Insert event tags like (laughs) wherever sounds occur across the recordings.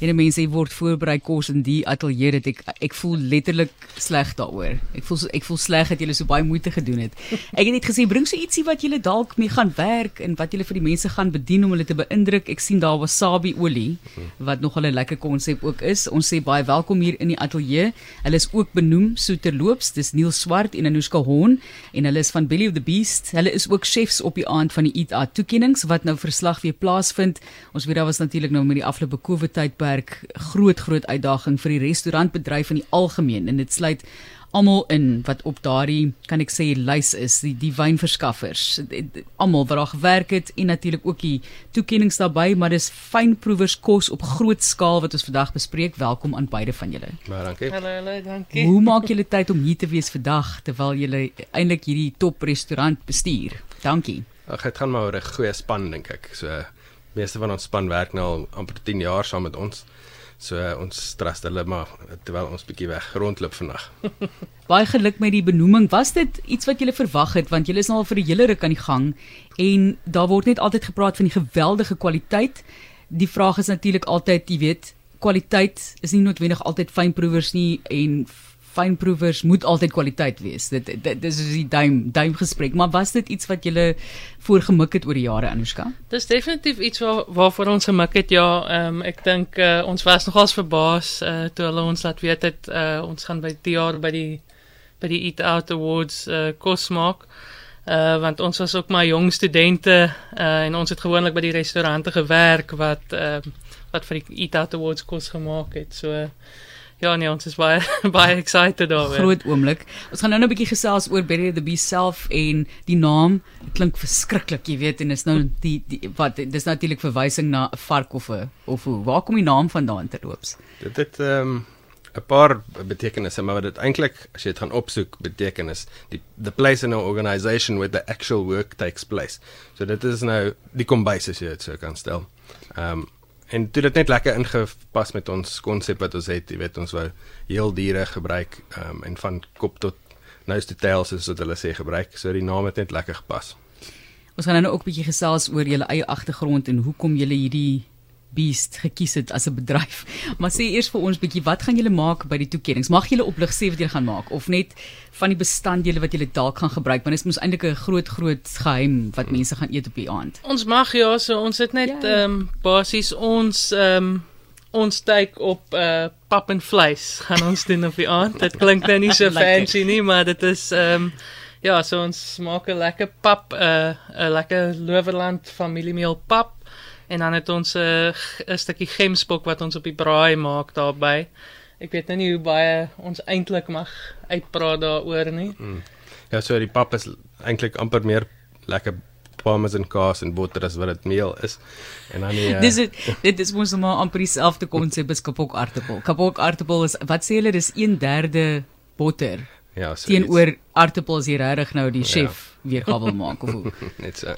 En mense word voorberei kos in die ateljee dat ek ek voel letterlik sleg daaroor. Ek voel ek voel sleg dat julle so baie moeite gedoen het. Ek het net gesê bring so ietsie wat julle dalk mee gaan werk en wat julle vir die mense gaan bedien om hulle te beïndruk. Ek sien daar wasabi olie wat nogal 'n lekker konsep ook is. Ons sê baie welkom hier in die ateljee. Hulle is ook benoem so terloops. Dis Neil Swart en Anushka Horn en hulle is van Belly of the Beast. Hulle is ook chefs op die aand van die Eat Out toekenninge wat nou verslag weer plaasvind. Ons weet daar was natuurlik nou met die afgelope COVID tydperk groot groot uitdaging vir die restaurantbedryf in die algemeen. En dit sluit almal in wat op daardie kan ek sê lys is die die wynverskaffers. Almal wat daar gewerk het en natuurlik ook die toekenninge daarbey maar dis fynproevers kos op groot skaal wat ons vandag bespreek. Welkom aan beide van julle. Baie dankie. Hallo hallo dankie. Hoe maak julle tyd om hier te wees vandag terwyl julle eintlik hierdie top restaurant bestuur? Dankie. Ag dit gaan maar 'n goeie span dink ek. So meeste van ons span werk nou al amper 10 jaar saam met ons So uh, ons trust hulle maar terwyl ons bietjie weg rondloop vandag. (laughs) Baie geluk met die benoeming. Was dit iets wat julle verwag het want julle is nou al vir 'n hele ruk aan die gang en daar word net altyd gepraat van die geweldige kwaliteit. Die vraag is natuurlik altyd, jy weet, kwaliteit is nie noodwendig altyd fynproevers nie en fynproevers moet altyd kwaliteit wees. Dit dit dis is die duim duim gesprek, maar was dit iets wat jy voorgemik het oor die jare Anushka? Dis definitief iets waar waarvoor ons gemik het. Ja, ehm um, ek dink uh, ons was nogals verbaas uh, toe hulle ons laat weet het uh, ons gaan by die jaar by die by die Eat Out Awards uh, kos maak. Uh want ons was ook maar jong studente uh en ons het gewoonlik by die restaurante gewerk wat uh, wat vir die Eat Out Awards kos gemaak het. So uh, Ja nee, ons is baie (laughs) baie excited daaroor. Groot oomblik. Ons gaan nou 'n bietjie gesels oor Berry the Beast self en die naam klink verskriklik, jy weet, en is nou die, die wat dis natuurlik verwysing na 'n vark of 'n of hoe. Waar kom die naam vandaan terloops? Dit het ehm um, 'n paar betekenisse, maar wat dit eintlik as jy dit gaan opsoek beteken is die the place in an organization where the actual work takes place. So dit is nou die kombuis as jy dit sou kan stel. Ehm um, en dit het net lekker ingepas met ons konsep wat ons het, jy weet ons wou heel diere gebruik um, en van kop tot nose to tail soos wat hulle sê gebruik. So die naam het net lekker gepas. Ons gaan nou ook 'n bietjie gesels oor julle eie agtergrond en hoekom julle hierdie Beast gekies het as 'n bedryf. (laughs) Maar sê eers vir ons bietjie wat gaan julle maak by die toekennings? Mag julle oplig sê wat julle gaan maak of net van die bestanddele wat julle dalk gaan gebruik? Want dit is mos eintlik 'n groot groot geheim wat mense gaan eet op die aand. Ons mag ja, so ons het net ja. ehm ja. um, basies ons ehm um, ons kyk op uh pap en vleis (laughs) gaan ons doen op die aand. Dit klink nou nie so (laughs) fancy nie, maar dit is ehm um, ja, so ons maak 'n lekker pap, 'n uh, 'n lekker Loverland familiemeel pap en dan het ons 'n uh, 'n stukkie gemsbok wat ons op die braai maak daarbey. Ek weet nou nie hoe baie ons eintlik mag uitpraat daaroor nie. Mm. Ja, so die pap is eintlik amper meer lekker parmesan kaas en botter as wat dit meel is. En dan die uh, (laughs) Dis dit dit is mos maar amper dieselfde konsep as kapok aartappel. Kapok aartappel is wat sê hulle dis 1/3 botter. Ja, so teenoor aartappel is hier regtig nou die ja. chef ja. weer gabbel maak of hoe. (laughs) Net so.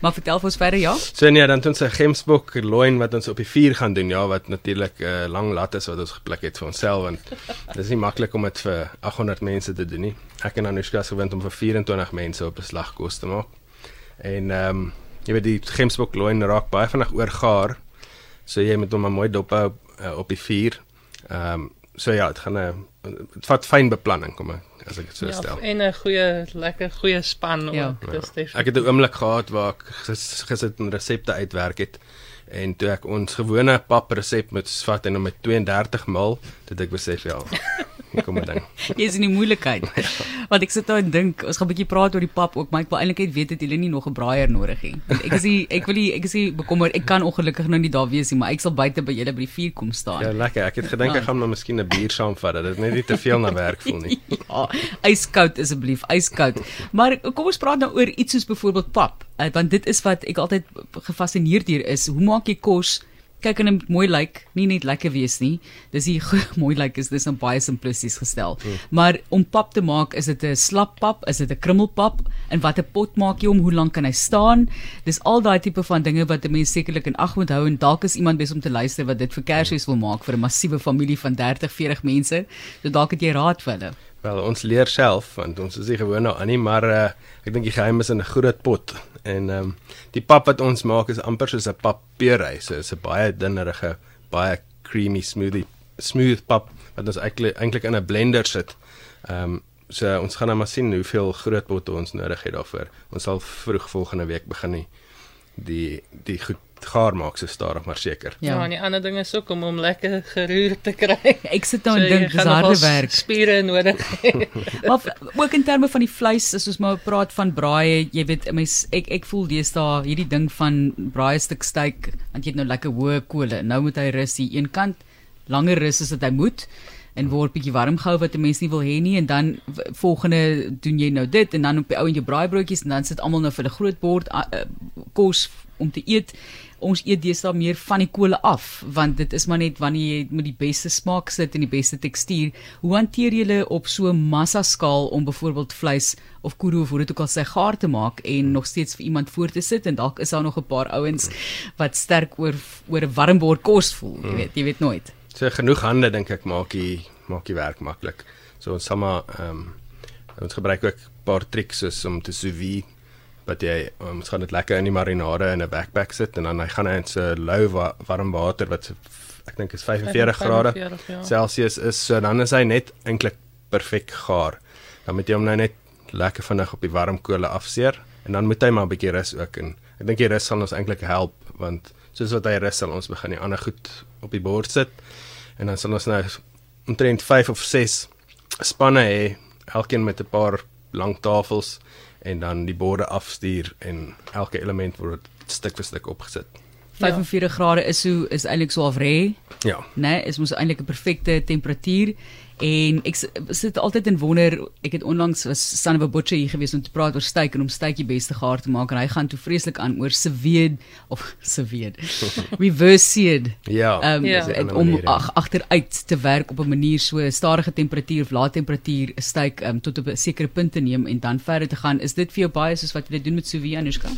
Maar vertel vir ons verder ja. So nee, dan het ons 'n gemsbok loin wat ons op die vuur gaan doen, ja, wat natuurlik 'n uh, eh, lang lat is wat ons gepluk het vir onsself want dit is nie maklik om dit vir 800 mense te doen nie. Ek en Anushka se gewend om vir 24 mense op 'n slag kos te maak. En ehm um, jy weet die gemsbok loin raak baie vinnig oorgaar. So jy moet hom maar mooi dop hou uh, op die vuur. Ehm um, so ja, dit gaan 'n uh, dit vat fyn beplanning kom ek as ek dit so ja, stel. En 'n goeie lekker goeie span ja. ook. Dis ja. Ek het 'n oomblik gehad waar ek ges, gesit en resepte uitwerk het en toe ek ons gewone pap resep met vat en hom met 32 mil, dit ek besef ja. Kom dan. (laughs) Jy is in die moeilikheid. (laughs) Ja. Want ek sit daar en dink, ons gaan 'n bietjie praat oor die pap ook, maar ek wil eintlik net weet het julle nie nog 'n braaier nodig nie. Ek is nie, ek wil nie ek is nie bekommerd. Ek kan ongelukkig nou nie daar wees nie, maar ek sal buite by julle by die vuur kom staan. Ja, lekker. Ek het gedink ek gaan maar miskien 'n bier saamvat. Dit is net nie te veel na werk voel nie. (laughs) ja, yskoud asseblief, yskoud. Maar kom ons praat nou oor iets soos byvoorbeeld pap, eh, want dit is wat ek altyd gefassineerd hier is. Hoe maak jy kos? Kyk en mooi lyk, nie net lekker wees nie. Dis hier (laughs) mooi lyk is dis nou baie simplisties gestel. Mm. Maar om pap te maak, is dit 'n slap pap, is dit 'n krummelpap en watter pot maak jy om hoe lank kan hy staan? Dis al daai tipe van dinge wat 'n mens sekerlik in ag moet hou en dalk is iemand besig om te luister wat dit vir Kersfees wil maak vir 'n massiewe familie van 30, 40 mense. So dalk het jy raad vir hulle. Wel, ons leer self want ons is nie gewoon nou aan nie, maar uh, ek dink die geheim is in 'n groot pot en ehm um, die pap wat ons maak is amper soos 'n pappierry, so is 'n baie dunnerige, baie creamy smoothie smooth pap wat ons eintlik in 'n blender sit. Ehm um, so ons gaan nou maar sien hoeveel groot botte ons nodig het daarvoor. Ons sal vroeg volgende week begin die die goed gaar maak so stadig maar seker. Ja, ja en die ander ding is ook om hom lekker geroer te kry. (laughs) Ek sit nou so en dink dis harde werk. Spiere nodig. (laughs) maar ook in terme van die vleis, as ons maar praat van braai, jy weet, mens ek ek voel deesdae hierdie ding van braai stuk steak, want jy het nou lekker hoë kolle. Nou moet hy rus die een kant langer rus as wat hy moet en word bietjie warm gehou wat 'n mens nie wil hê nie en dan volgende doen jy nou dit en dan op die ou en jou braaibroodjies en dan sit almal nou vir 'n groot bord uh, kos om te eet. Ons eet deesdae meer van die kole af want dit is maar net wanneer jy met die beste smaak sit en die beste tekstuur. Hoe hanteer jy op so 'n massa skaal om byvoorbeeld vleis of koeroe of hoe dit ook al sy gaar te maak en nog steeds vir iemand voor te sit en dalk is daar nog 'n paar ouens wat sterk oor oor 'n warm bord kos voel, jy weet, jy weet nooit. So genoeg hande dink ek maak die maak die werk maklik. So ons sal maar ehm um, ons gebruik ook 'n paar triks soos om te sous vide wat jy um, ons gaan dit lekker in die marinade in 'n backpack sit en dan hy gaan hy in so lou wa warm water wat ek dink is 45 grade ja. Celsius is so dan is hy net eintlik perfek gaar. Dan moet jy hom nou net lekker vinnig op die warm kolle afseer en dan moet hy maar 'n bietjie rus ook en ek dink die rus sal ons eintlik help want soos wat hy rus sal ons begin die ander goed op die bord sit en dan sal ons nou omtrent 5 of 6 spanne hê, elkeen met 'n paar lang tafels en dan die borde afstuur en elke element word stuk vir stuk opgesit. 45 ja. grade is so is eintlik so afre. Ja. Né, nee, is mos eintlik 'n perfekte temperatuur En ek sit altyd en wonder, ek het onlangs was Sanne van Butcher hier gewees om te praat oor steak en om steakie beste gaar te maak en hy gaan toe vreeslik aan oor seweed of (laughs) seweed. (laughs) Reverse seed. Ja. Um, ja. om ag, agteruit te werk op 'n manier so stadige temperatuur of lae temperatuur 'n steak um, tot op 'n sekere punt te neem en dan verder te gaan. Is dit vir jou baie soos wat jy dit doen met sous vide Anushka?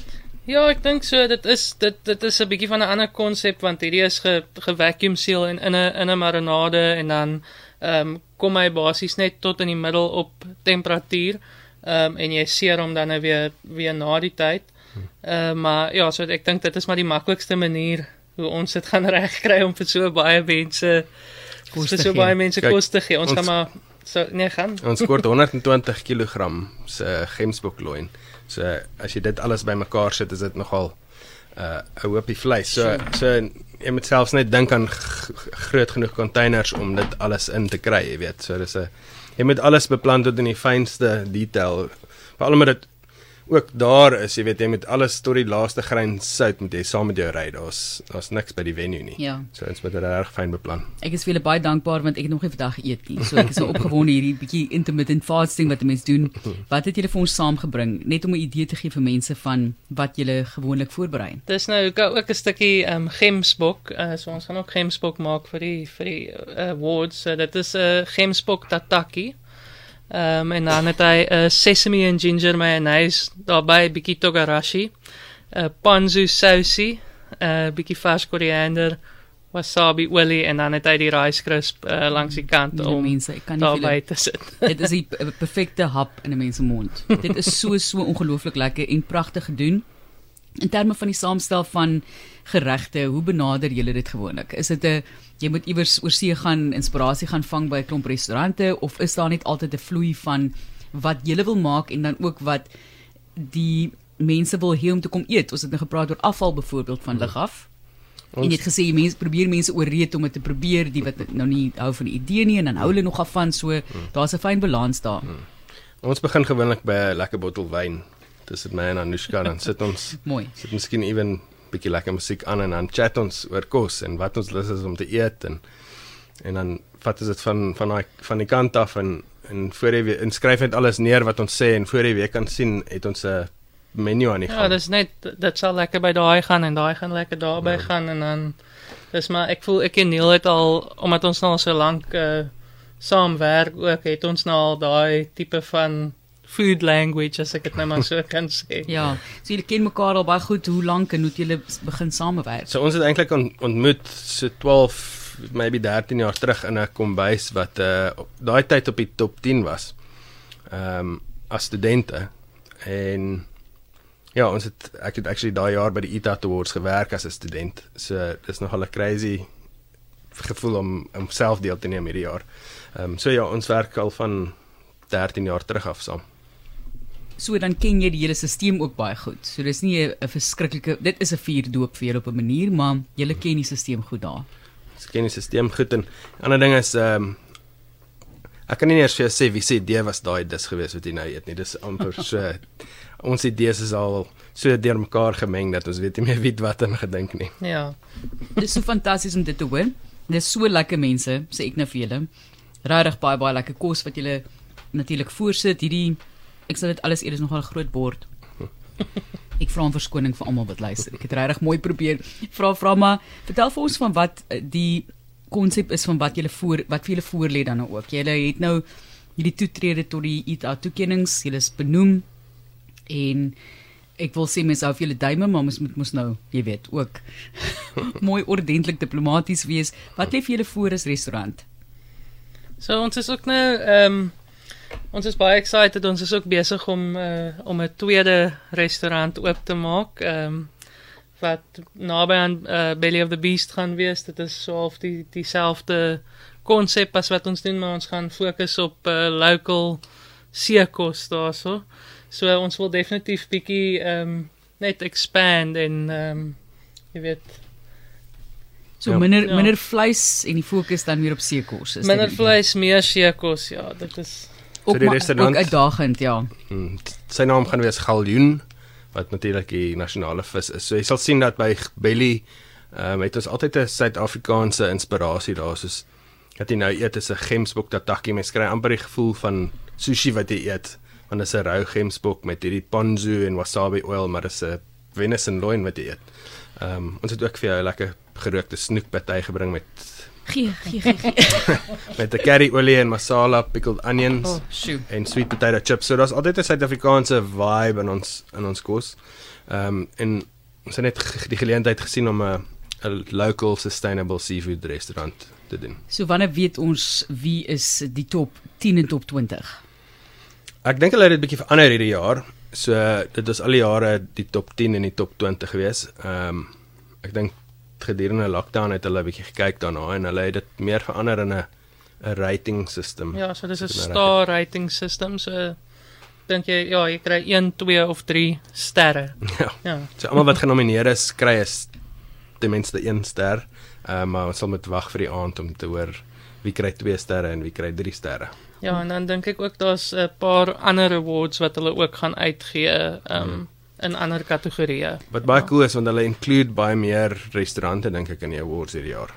Ja, ek dink so dit is dit dit is 'n bietjie van 'n ander konsep want hierdie is ge, ge vacuum seal in in 'n in 'n marinade en dan ehm um, kom hy basies net tot in die middel op temperatuur. Ehm um, en jy seer hom dan nou weer weer na die tyd. Ehm uh, maar ja, so ek dink dit is maar die maklikste manier hoe ons dit gaan (laughs) regkry om vir so baie mense kos te so baie mense kos te gee. Ons, ons gaan maar so nee gaan. (laughs) Ons kort 120 kg se gemsbok loin. So as jy dit alles bymekaar sit, is dit nogal uh 'n hoopie vleis. So so jy moet selfs net dink aan groot genoeg containers om dit alles in te kry, jy weet. So dis 'n jy moet alles beplan tot in die fynste detail. Veral omdat dit ook daar is, jy weet jy met alles tot die laaste grein sout moet jy saam met jou ry. Daar's daar's niks by die venue nie. Ja. So ons moet dit reg fyn beplan. Ek is vir baie dankbaar want ek het nog nie vandag geëet nie. So ek is so opgewonde hierdie bietjie intermittent fasting wat mense doen. (laughs) Wat het julle vir ons saamgebring net om 'n idee te gee vir mense van wat julle gewoonlik voorberei? Dis nou ook 'n stukkie ehm um, gemsbok. Uh, so ons gaan ook gemsbok maak vir die vir die uh, awards. So dit is 'n uh, gemsbok tataki. Ehm um, en dan het hy 'n uh, sesame en ginger mayonnaise, daarbey bietjie togarashi, 'n uh, ponzu sousie, 'n uh, bietjie vars koriander, wasabi olie en dan het hy die rice crisp uh, langs die kant om mense, ek kan nie daarbey te sit. (laughs) dit is 'n perfekte hap in 'n mens se mond. dit is so so ongelooflik lekker en pragtig gedoen. In terme van die saamstel van geregte, hoe benader julle dit gewoonlik? Is dit 'n jy moet iewers oor see gaan, inspirasie gaan vang by 'n klomp restaurante of is daar net altyd 'n vloei van wat julle wil maak en dan ook wat die mense wil hê om te kom eet? Ons het nou gepraat oor afval byvoorbeeld van lig af. Ons, en jy het gesê jy mense probeer mense ooreed om dit te probeer, die wat nou nie hou van die idee nie en dan hou hulle nog af van so, hmm. daar's 'n fyn balans daar. Hmm. Ons begin gewoonlik by 'n lekker bottel wyn tussen my en Anushka dan sit ons (laughs) mooi. Sit miskien ewen bietjie lekker musiek aan en dan chat ons oor kos en wat ons lus is om te eet en en dan vat ons dit van van daai van die kant af en en voor jy weer inskryf net alles neer wat ons sê en voor jy weer kan sien het ons 'n menu aan die ja, gang. Ja, dis net dit sal lekker by daai gaan en daai gaan lekker daarby ja. gaan en dan dis maar ek voel ek en Neil het al omdat ons nou al so lank uh, saamwerk ook het ons nou al daai tipe van food language as ek dit nou maar so (laughs) kan sê. Ja, so julle ken mekaar al baie goed. Hoe lank en hoe het julle begin samewerk? So ons het eintlik on, ontmoet so 12 maybe 13 jaar terug in 'n kombuis wat uh daai tyd op die top 10 was. Ehm um, as studente en ja, ons het ek het actually daai jaar by die ETA Awards gewerk as 'n student. So dis nogal 'n crazy gevoel om om self deel te neem hierdie jaar. Ehm um, so ja, ons werk al van 13 jaar terug af saam. So dan ken jy die hele stelsel ook baie goed. So dis nie 'n verskriklike dit is 'n vuurdoop vir julle op 'n manier, maar julle ken die stelsel goed daar. Ons ken die stelsel goed en ander ding is ehm um, ek kan nie eers vir jou sê wie se idee was daai dis gewees wat jy nou eet nie. Dis amper (laughs) so ons idees is al so deurmekaar gemeng dat ons weet nie meer wie wat in gedink nie. Ja. Dis so fantasties om dit te hoor. Dis so lekker mense, sê ek nou vir julle. Regtig baie baie lekker kos wat julle natuurlik voorsit. Hierdie ek sal dit alles eers is nogal 'n groot bord. (laughs) Ek vra om verskoning vir almal wat luister. Ek het regtig mooi probeer. Vra vra maar vertel vir ons van wat eh, die konsep is van wat julle voor wat vir julle voorlê dan nou ook. Julle het nou hierdie toetrede tot die ITA toekennings, julle is benoem en ek wil sê mens hou vir julle duime, maar mens moet mos nou, jy weet, ook (laughs) mooi ordentlik diplomaties wees. Wat lê vir julle voor as restaurant? So ons is ook nou ehm um, ons is baie excited. Ons is ook besig om uh, om 'n tweede restaurant oop te maak. Ehm um, wat naby aan uh, Belly of the Beast gaan wees. Dit is so half die dieselfde konsep as wat ons doen, maar ons gaan fokus op uh, local seekos daarso. So uh, ons wil definitief bietjie ehm um, net expand en ehm um, jy weet So ja. minder ja. minder vleis en die fokus dan meer op seekos. Minder vleis, meer seekos, ja, dit is ook so die restaurant ook uitdagend, ja. Hmm, sy naam gaan wees Galjoen wat natuurlik die nasionale vis is. So jy sal sien dat by Belly ehm um, het ons altyd 'n Suid-Afrikaanse inspirasie daar soos dat jy nou eet is 'n gemsbok tataki, mens kry amper die gevoel van sushi wat jy eet. Want dit is 'n rou gemsbok met hierdie ponzu en wasabi oil, maar dit is 'n venison loin wat jy eet. Ehm um, ons het ook vir jou 'n lekker gerookte snoekparty gebring met gee gee gee met 'n curry olie en masala pickled onions oh, en sweet potato chips. So daar's altyd 'n Suid-Afrikaanse vibe in ons in ons kos. Ehm um, en ons het net die geleentheid gesien om 'n 'n local sustainable seafood restaurant te doen. So wanneer weet ons wie is die top 10 en top 20? Ek dink hulle het dit bietjie verander hierdie jaar. So dit is al die jare die top 10 en die top 20 gewees. Ehm um, ek dink gedurende lockdown het hulle 'n bietjie gekyk daarna en hulle het dit meer verander in 'n 'n rating system. Ja, so dis 'n star rating system. So dink jy ja, jy kry 1, 2 of 3 sterre. (laughs) Ja. Ja. So almal wat genomineer is, kry is ten minste 1 ster. Ehm uh, maar ons sal moet wag vir die aand om te hoor wie kry 2 sterre en wie kry 3 sterre. Ja, en dan dink ek ook daar's 'n paar ander awards wat hulle ook gaan uitgee. Ehm um, hmm in ander kategorieë. Wat baie ja. cool is want hulle include baie meer restaurante dink ek in die awards hierdie jaar.